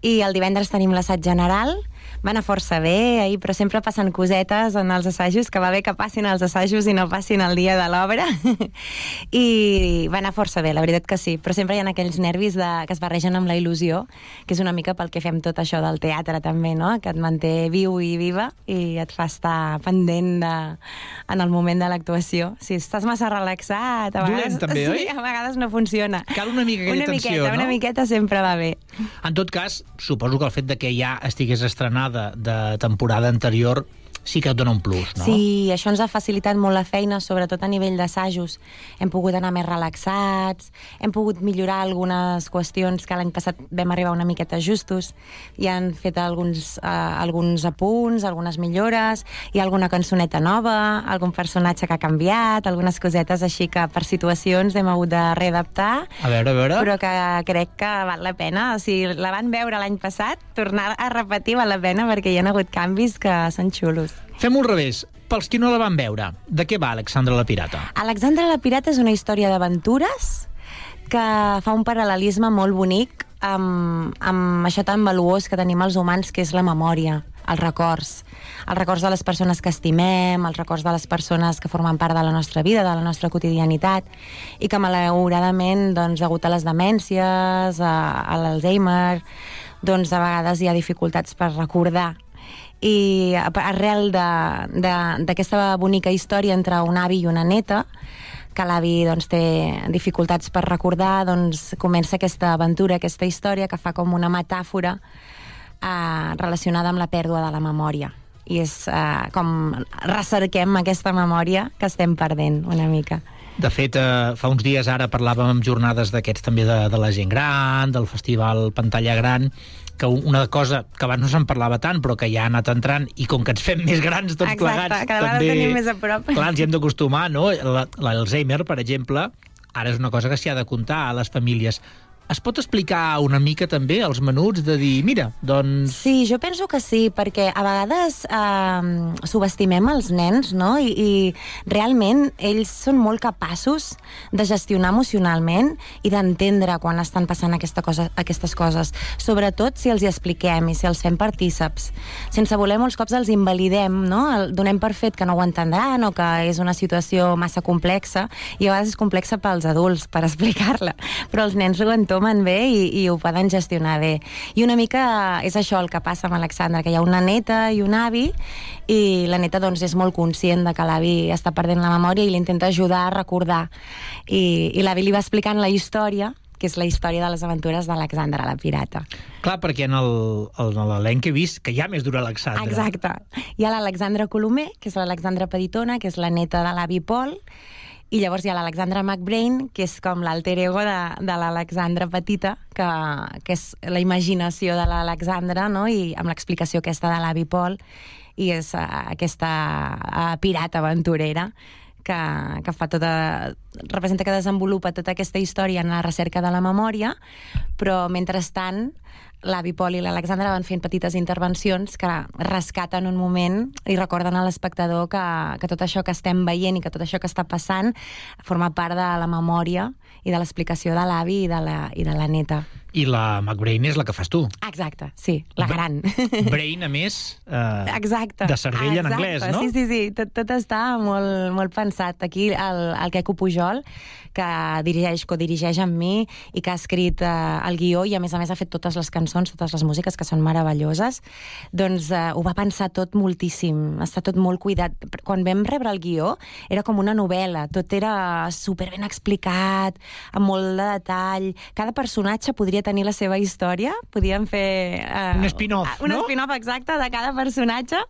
i el divendres tenim l'assaig general va anar força bé ahir, però sempre passen cosetes en els assajos, que va bé que passin els assajos i no passin el dia de l'obra. I va anar força bé, la veritat que sí. Però sempre hi ha aquells nervis de, que es barregen amb la il·lusió, que és una mica pel que fem tot això del teatre també, no? que et manté viu i viva i et fa estar pendent de, en el moment de l'actuació. Si estàs massa relaxat, a Dolent, vegades, també, sí, oi? a vegades no funciona. Cal una mica aquella una tensió, miqueta, no? Una miqueta sempre va bé. En tot cas, suposo que el fet de que ja estigués estrenada de temporada anterior sí que et dona un plus, no? Sí, això ens ha facilitat molt la feina, sobretot a nivell d'assajos. Hem pogut anar més relaxats, hem pogut millorar algunes qüestions que l'any passat vam arribar una miqueta justos, i han fet alguns, uh, alguns apunts, algunes millores, ha alguna cançoneta nova, algun personatge que ha canviat, algunes cosetes així que per situacions hem hagut de readaptar, A veure, a veure... però que crec que val la pena. Si la van veure l'any passat, tornar a repetir val la pena perquè hi ha hagut canvis que són xulos. Fem-ho al revés. Pels qui no la van veure, de què va Alexandra la Pirata? Alexandra la Pirata és una història d'aventures que fa un paral·lelisme molt bonic amb, amb això tan valuós que tenim els humans, que és la memòria, els records. Els records de les persones que estimem, els records de les persones que formen part de la nostra vida, de la nostra quotidianitat, i que malauradament, doncs, degut a les demències, a, a l'Alzheimer, doncs a vegades hi ha dificultats per recordar i arrel d'aquesta bonica història entre un avi i una neta que l'avi doncs, té dificultats per recordar, doncs comença aquesta aventura, aquesta història que fa com una metàfora eh, relacionada amb la pèrdua de la memòria. I és eh, com recerquem aquesta memòria que estem perdent una mica. De fet, eh, fa uns dies ara parlàvem amb jornades d'aquests també de, de la gent gran, del festival Pantalla Gran, que una cosa que abans no se'n parlava tant, però que ja ha anat entrant, i com que ens fem més grans tots Exacte, plegats... cada vegada també, tenim més a prop. Clar, ens hi hem d'acostumar, no? La- L'Alzheimer, per exemple, ara és una cosa que s'hi ha de comptar a les famílies. Es pot explicar una mica també els menuts de dir, mira, doncs... Sí, jo penso que sí, perquè a vegades eh, subestimem els nens, no? I, I realment ells són molt capaços de gestionar emocionalment i d'entendre quan estan passant aquesta cosa, aquestes coses. Sobretot si els hi expliquem i si els fem partíceps. Sense voler, molts cops els invalidem, no? El, donem per fet que no ho entendran o que és una situació massa complexa i a vegades és complexa pels adults per explicar-la, però els nens ho entomen bé i, i ho poden gestionar bé. I una mica és això el que passa amb Alexandra, que hi ha una neta i un avi i la neta doncs, és molt conscient de que l'avi està perdent la memòria i l'intenta ajudar a recordar. I, i l'avi li va explicant la història que és la història de les aventures d'Alexandra la pirata. Clar, perquè en el- el- en l'elenc he vist que hi ha més d'un Alexandre. Exacte. Hi ha l'Alexandra Colomer, que és l'Alexandra Peditona, que és la neta de l'avi Pol, i llavors hi ha l'Alexandra McBrain, que és com l'alter ego de, de l'Alexandra petita, que, que és la imaginació de l'Alexandra, no? i amb l'explicació aquesta de l'avi Pol, i és uh, aquesta uh, pirata aventurera que, que fa tota, representa que desenvolupa tota aquesta història en la recerca de la memòria, però mentrestant l'avi Pol i l'Alexandra van fent petites intervencions que rescaten un moment i recorden a l'espectador que, que tot això que estem veient i que tot això que està passant forma part de la memòria i de l'explicació de l'avi i, de la, i de la neta. I la McBrain és la que fas tu. Exacte, sí, la gran. Brain, a més, eh, Exacte. de cervell en Exacte. anglès, no? Sí, sí, sí, tot, tot està molt, molt pensat. Aquí el, el Queco Pujol, que dirigeix, codirigeix amb mi i que ha escrit eh, el guió i a més a més ha fet totes les cançons, totes les músiques que són meravelloses, doncs eh, ho va pensar tot moltíssim, està tot molt cuidat. Quan vam rebre el guió era com una novel·la, tot era super ben explicat, amb molt de detall, cada personatge podria tenir la seva història, podíem fer... Eh, Un spin-off, un no? spin-off exacte de cada personatge,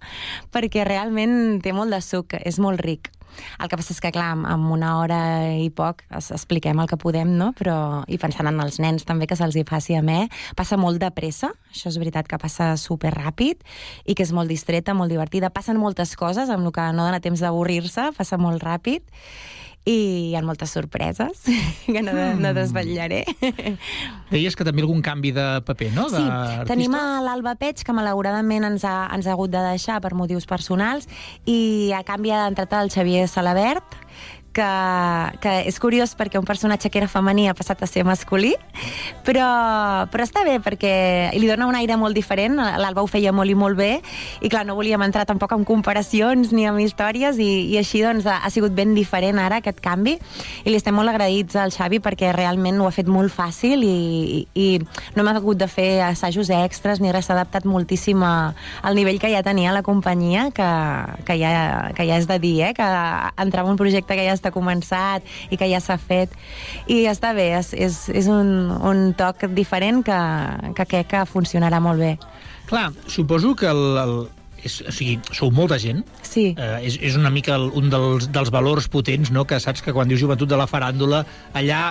perquè realment té molt de suc, és molt ric. El que passa és que, clar, amb una hora i poc es, expliquem el que podem, no? Però, I pensant en els nens també, que se'ls hi faci a me. Passa molt de pressa, això és veritat que passa super ràpid i que és molt distreta, molt divertida. Passen moltes coses, amb el que no dona temps d'avorrir-se, passa molt ràpid i hi ha moltes sorpreses que no, de, no desvetllaré. Deies que també algun canvi de paper, no? Sí, d'artista? tenim a l'Alba Peig, que malauradament ens ha, ens ha hagut de deixar per motius personals, i a canvi ha entrat el Xavier Salabert, que, que és curiós perquè un personatge que era femení ha passat a ser masculí, Però, però està bé, perquè li dona un aire molt diferent, l'Alba ho feia molt i molt bé, i clar, no volíem entrar tampoc en comparacions ni en històries, i, i així doncs ha, ha sigut ben diferent ara aquest canvi, i li estem molt agraïts al Xavi perquè realment ho ha fet molt fàcil i, i, i no hem hagut de fer assajos extras ni res, s'ha adaptat moltíssim a, al nivell que ja tenia la companyia, que, que, ja, que ja és de dir, eh? que entrar en un projecte que ja està començat i que ja s'ha fet, i està bé, és, és, és un, un toc diferent que, que crec que funcionarà molt bé. Clar, suposo que el, el, és, o sigui, sou molta gent. Sí. Eh, és, és una mica el, un dels, dels valors potents, no?, que saps que quan dius joventut de la faràndula, allà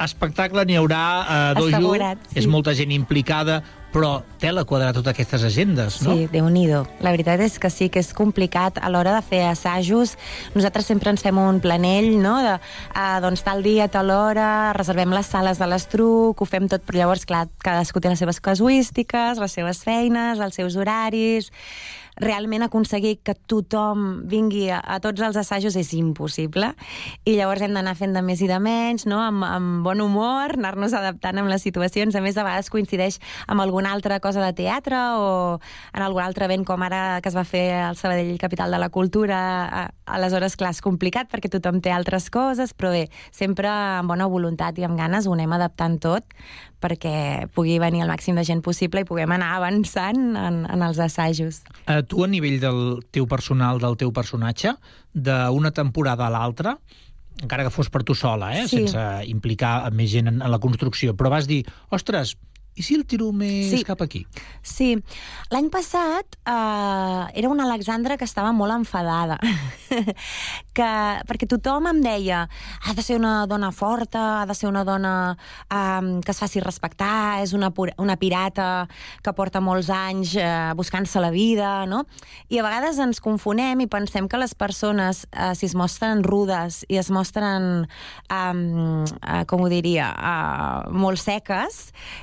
espectacle n'hi haurà eh, dojo, Assegurat, sí. és molta gent implicada, però tela quadrar totes aquestes agendes, no? Sí, déu nhi La veritat és que sí, que és complicat a l'hora de fer assajos. Nosaltres sempre ens fem un planell, no?, de, uh, doncs tal dia, tal hora, reservem les sales de l'estruc, ho fem tot, però llavors, clar, cadascú té les seves casuístiques, les seves feines, els seus horaris realment aconseguir que tothom vingui a, a tots els assajos és impossible i llavors hem d'anar fent de més i de menys, no? amb, amb bon humor, anar-nos adaptant amb les situacions. A més, a vegades coincideix amb alguna altra cosa de teatre o en algun altre event com ara que es va fer al Sabadell Capital de la Cultura. Aleshores, clar, és complicat perquè tothom té altres coses, però bé, sempre amb bona voluntat i amb ganes ho anem adaptant tot perquè pugui venir el màxim de gent possible i puguem anar avançant en, en els assajos. Eh, tu, a nivell del teu personal, del teu personatge, d'una temporada a l'altra, encara que fos per tu sola, eh? Sí. sense implicar més gent en, en la construcció, però vas dir, ostres, i si el tiro més Sí. cap aquí? Sí, l'any passat eh, era una Alexandra que estava molt enfadada, que, perquè tothom em deia ha de ser una dona forta, ha de ser una dona eh, que es faci respectar, és una, una pirata que porta molts anys eh, buscant-se la vida, no? I a vegades ens confonem i pensem que les persones, eh, si es mostren rudes i es mostren, eh, eh, com ho diria, eh, molt seques,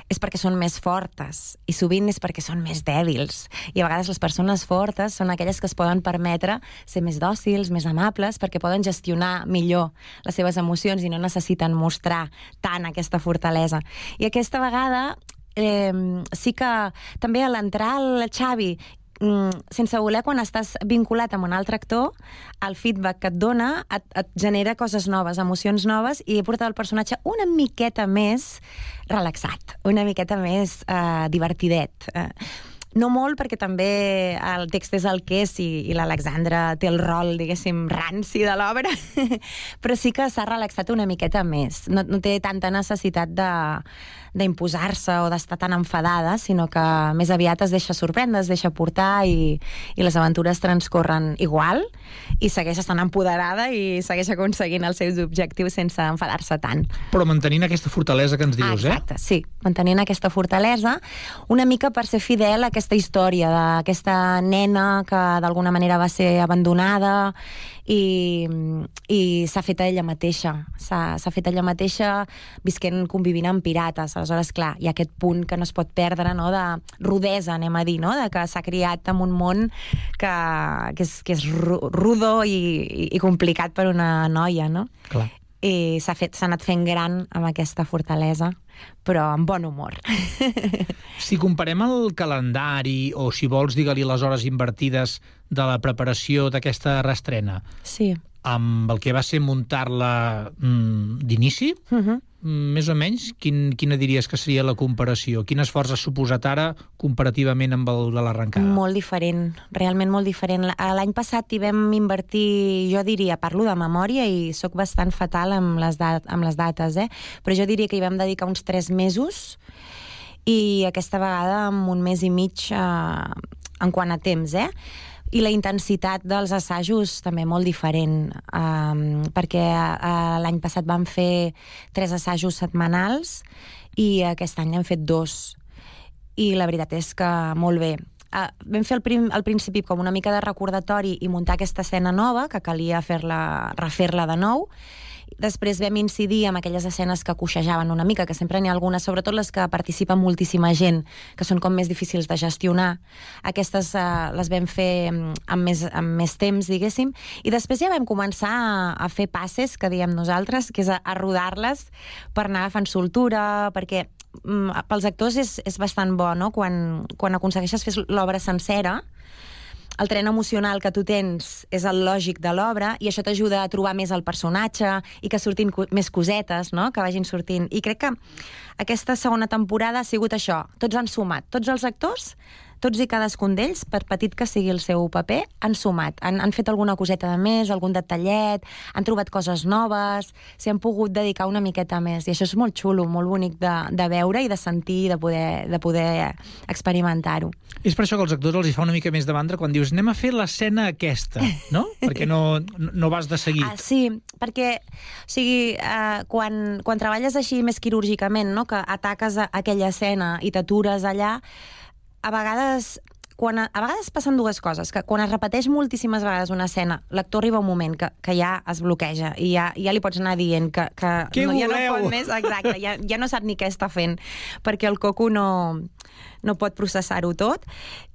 és perquè són més fortes i sovint és perquè són més dèbils. I a vegades les persones fortes són aquelles que es poden permetre ser més dòcils, més amables perquè poden gestionar millor les seves emocions i no necessiten mostrar tant aquesta fortalesa. I aquesta vegada eh, sí que també a l'entrar el Xavi mm, sense voler, quan estàs vinculat amb un altre actor, el feedback que et dona et, et genera coses noves, emocions noves, i he portat el personatge una miqueta més relaxat, una miqueta més eh, divertidet. Eh, no molt, perquè també el text és el que és i, i l'Alexandra té el rol, diguéssim, ranci de l'obra, però sí que s'ha relaxat una miqueta més. No, no té tanta necessitat de d'imposar-se o d'estar tan enfadada, sinó que més aviat es deixa sorprendre, es deixa portar i, i les aventures transcorren igual i segueix estant empoderada i segueix aconseguint els seus objectius sense enfadar-se tant. Però mantenint aquesta fortalesa que ens dius, Exacte, sí, mantenint aquesta fortalesa, una mica per ser fidel a aquesta història d'aquesta nena que d'alguna manera va ser abandonada i, i s'ha fet ella mateixa. S'ha fet ella mateixa visquent, convivint amb pirates. Aleshores, clar, hi ha aquest punt que no es pot perdre, no?, de rudesa, anem a dir, no?, de que s'ha criat en un món que, que, és, que és ru- rudo i, i, i complicat per una noia, no? Clar. I s'ha anat fent gran amb aquesta fortalesa, però amb bon humor. Si comparem el calendari, o si vols, digue-li les hores invertides de la preparació d'aquesta restrena, Sí. amb el que va ser muntar-la mm, d'inici, Uh -huh. Més o menys, quin, quina diries que seria la comparació? Quin esforç ha suposat ara comparativament amb el de l'arrencada? Molt diferent, realment molt diferent. L'any passat hi vam invertir, jo diria, parlo de memòria i sóc bastant fatal amb les, dat amb les dates, eh? però jo diria que hi vam dedicar uns tres mesos i aquesta vegada amb un mes i mig eh, en quant a temps, eh? I la intensitat dels assajos també molt diferent, um, perquè uh, l'any passat vam fer tres assajos setmanals i aquest any hem fet dos i la veritat és que molt bé. Uh, vam fer al, prim, principi com una mica de recordatori i muntar aquesta escena nova, que calia fer-la refer-la de nou, Després vam incidir en aquelles escenes que coixejaven una mica, que sempre n'hi ha algunes, sobretot les que participa moltíssima gent, que són com més difícils de gestionar. Aquestes uh, les vam fer mm, amb més, amb més temps, diguéssim, i després ja vam començar a, a fer passes, que diem nosaltres, que és a, a rodar-les per anar agafant soltura, perquè mm, pels actors és, és bastant bo, no? Quan, quan aconsegueixes fer l'obra sencera, el tren emocional que tu tens és el lògic de l'obra i això t'ajuda a trobar més el personatge i que surtin co més cosetes, no?, que vagin sortint. I crec que aquesta segona temporada ha sigut això. Tots han sumat. Tots els actors tots i cadascun d'ells, per petit que sigui el seu paper, han sumat. Han, han fet alguna coseta de més, algun detallet, han trobat coses noves, s'hi han pogut dedicar una miqueta més. I això és molt xulo, molt bonic de, de veure i de sentir i de poder, de poder experimentar-ho. És per això que els actors els hi fa una mica més de mandra quan dius anem a fer l'escena aquesta, no? perquè no, no vas de seguit. Ah, sí, perquè o sigui, eh, quan, quan treballes així més quirúrgicament, no? que ataques aquella escena i t'atures allà, a vegades quan a, a vegades passen dues coses, que quan es repeteix moltíssimes vegades una escena, l'actor arriba un moment que, que ja es bloqueja i ja, ja li pots anar dient que, que Què no, ja no pot més, exacte, ja, ja no sap ni què està fent, perquè el coco no, no pot processar-ho tot.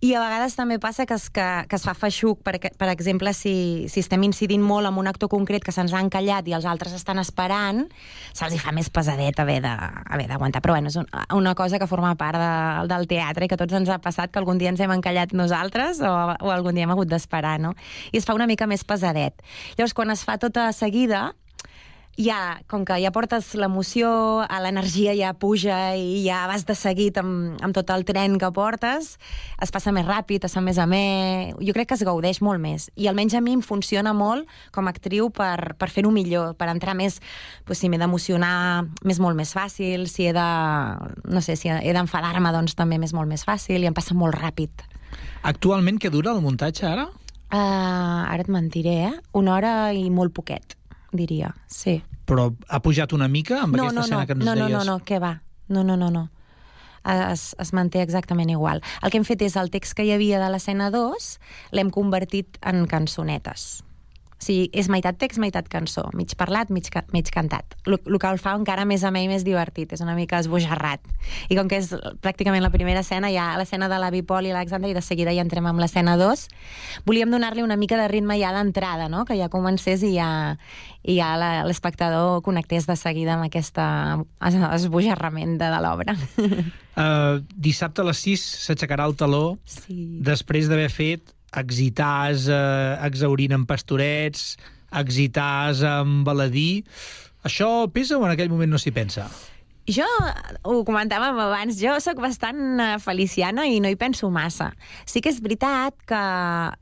I a vegades també passa que es, que, que es fa feixuc, per, per exemple, si, si estem incidint molt en un actor concret que se'ns ha encallat i els altres estan esperant, se'ls hi fa més pesadet haver d'aguantar. Però bueno, és un, una cosa que forma part de, del teatre i que tots ens ha passat que algun dia ens hem encallat nosaltres o, o algun dia hem hagut d'esperar, no? I es fa una mica més pesadet. Llavors, quan es fa tota seguida, ja, com que ja portes l'emoció, a l'energia ja puja i ja vas de seguit amb, amb tot el tren que portes, es passa més ràpid, es fa més amè... Jo crec que es gaudeix molt més. I almenys a mi em funciona molt com a actriu per, per fer-ho millor, per entrar més... Pues, si m'he d'emocionar, m'és molt més fàcil, si he de... No sé, si he d'enfadar-me, doncs també m'és molt més fàcil i em passa molt ràpid. Actualment, què dura el muntatge, ara? Uh, ara et mentiré, eh? Una hora i molt poquet, diria, sí. Però ha pujat una mica amb no, aquesta no, escena no, que ens no, no, deies? no, no, què va? No, no, no, no. Es, es manté exactament igual. El que hem fet és el text que hi havia de l'escena 2 l'hem convertit en cançonetes. O sigui, és meitat text, meitat cançó. Mig parlat, mig, ca mig cantat. El que el fa encara més amè i més divertit. És una mica esbojarrat. I com que és pràcticament la primera escena, ja l'escena de l'avi Pol i l'Alexandre, i de seguida ja entrem amb l'escena 2, volíem donar-li una mica de ritme ja d'entrada, no? que ja comencés i ja, i ja la- l'espectador connectés de seguida amb aquesta es- esbojarrament de, de l'obra. Uh, dissabte a les 6 s'aixecarà el taló sí. després d'haver fet exitars uh, exaurint amb pastorets, exitars amb baladí. Això pesa o en aquell moment no s'hi pensa? Jo, ho comentàvem abans, jo sóc bastant eh, feliciana i no hi penso massa. Sí que és veritat que,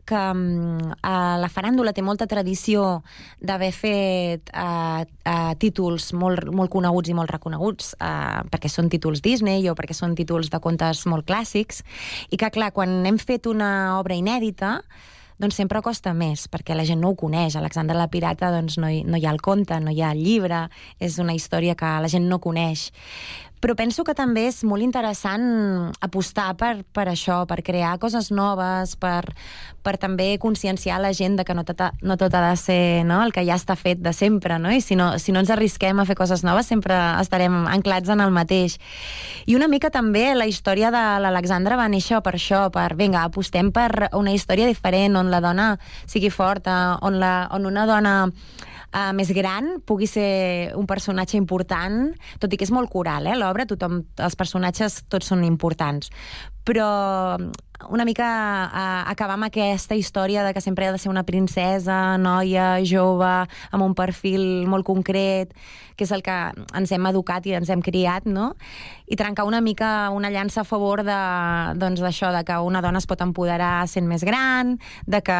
que eh, la faràndula té molta tradició d'haver fet eh, eh, títols molt, molt coneguts i molt reconeguts, eh, perquè són títols Disney o perquè són títols de contes molt clàssics, i que, clar, quan hem fet una obra inèdita, doncs sempre costa més, perquè la gent no ho coneix. Alexandre la Pirata doncs no hi, no hi ha el conte, no hi ha el llibre, és una història que la gent no coneix. Però penso que també és molt interessant apostar per, per això, per crear coses noves, per, per també conscienciar la gent de que no tot, ha- no tot ha de ser no, el que ja està fet de sempre, no? i si no, si no ens arrisquem a fer coses noves sempre estarem anclats en el mateix. I una mica també la història de l'Alexandra va néixer per això, per, vinga, apostem per una història diferent, on la dona sigui forta, on, la, on una dona uh, més gran pugui ser un personatge important, tot i que és molt coral, eh, l'obra, tothom, els personatges tots són importants, però una mica uh, acabar amb aquesta història de que sempre ha de ser una princesa, noia, jove, amb un perfil molt concret, que és el que ens hem educat i ens hem criat, no? I trencar una mica una llança a favor de, doncs, d'això, de que una dona es pot empoderar sent més gran, de que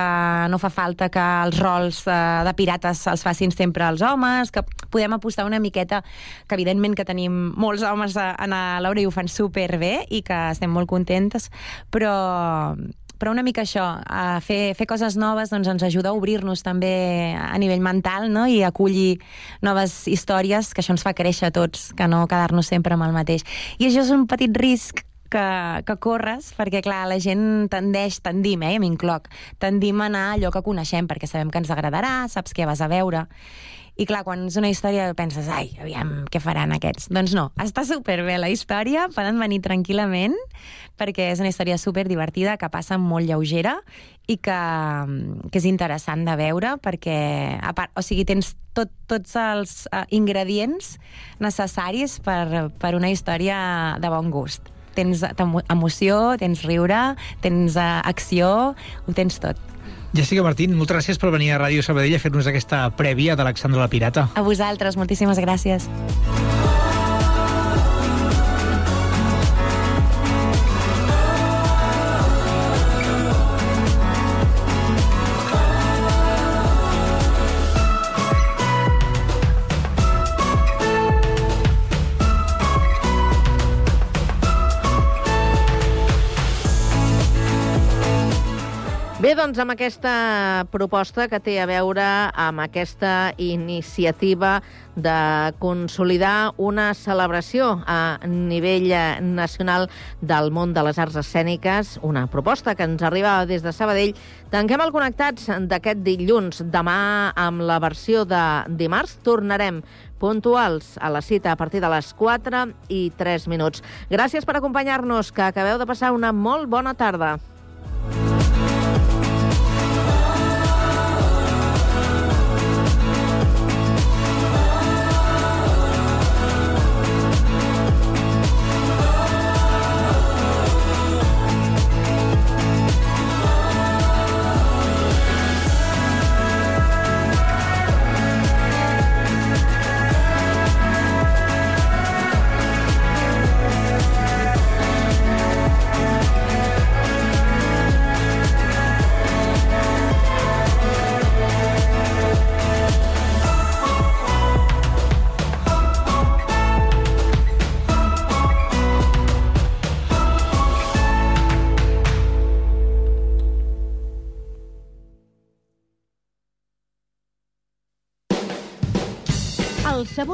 no fa falta que els rols eh, de pirates els facin sempre els homes, que podem apostar una miqueta, que evidentment que tenim molts homes a, a l'obra i ho fan superbé i que estem molt contentes, però però una mica això, a fer, fer coses noves doncs ens ajuda a obrir-nos també a nivell mental no? i acollir noves històries, que això ens fa créixer a tots, que no quedar-nos sempre amb el mateix. I això és un petit risc que, que corres, perquè clar, la gent tendeix, tendim, eh, m'incloc, tendim a anar a allò que coneixem, perquè sabem que ens agradarà, saps què vas a veure. I clar, quan és una història penses, ai, aviam, què faran aquests? Doncs no, està superbé la història, poden venir tranquil·lament, perquè és una història super divertida, que passa molt lleugera i que, que és interessant de veure, perquè, a part, o sigui, tens tot, tots els uh, ingredients necessaris per, per una història de bon gust. Tens emo- emoció, tens riure, tens uh, acció, ho tens tot. Jessica Martín, moltes gràcies per venir a Ràdio Sabadell a fer-nos aquesta prèvia d'Alexandre la Pirata. A vosaltres, moltíssimes gràcies. Doncs amb aquesta proposta que té a veure amb aquesta iniciativa de consolidar una celebració a nivell eh, nacional del món de les arts escèniques, una proposta que ens arriba des de Sabadell. Tanquem el Connectats d'aquest dilluns. Demà, amb la versió de dimarts, tornarem puntuals a la cita a partir de les 4 i 3 minuts. Gràcies per acompanyar-nos, que acabeu de passar una molt bona tarda.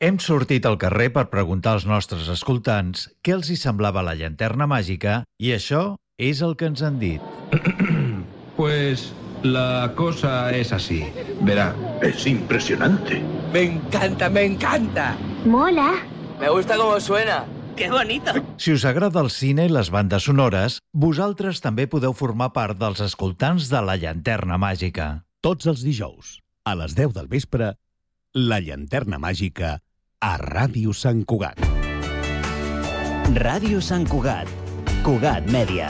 Hem sortit al carrer per preguntar als nostres escoltants què els hi semblava la llanterna màgica i això és el que ens han dit. Pues la cosa es así. Verá, es impresionante. Me encanta, me encanta. Mola. Me gusta cómo suena. ¡Qué bonito! Si us agrada el cine i les bandes sonores, vosaltres també podeu formar part dels escoltants de la llanterna màgica. Tots els dijous, a les 10 del vespre, la llanterna màgica a Ràdio Sant Cugat. Ràdio Sant Cugat. Cugat Mèdia.